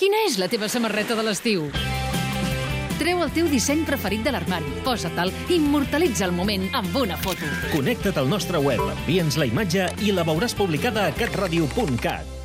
Quina és la teva samarreta de l'estiu? Treu el teu disseny preferit de l'armari, posa-te'l, i immortalitza el moment amb una foto. Connecta't al nostre web, envia'ns la imatge i la veuràs publicada a catradio.cat.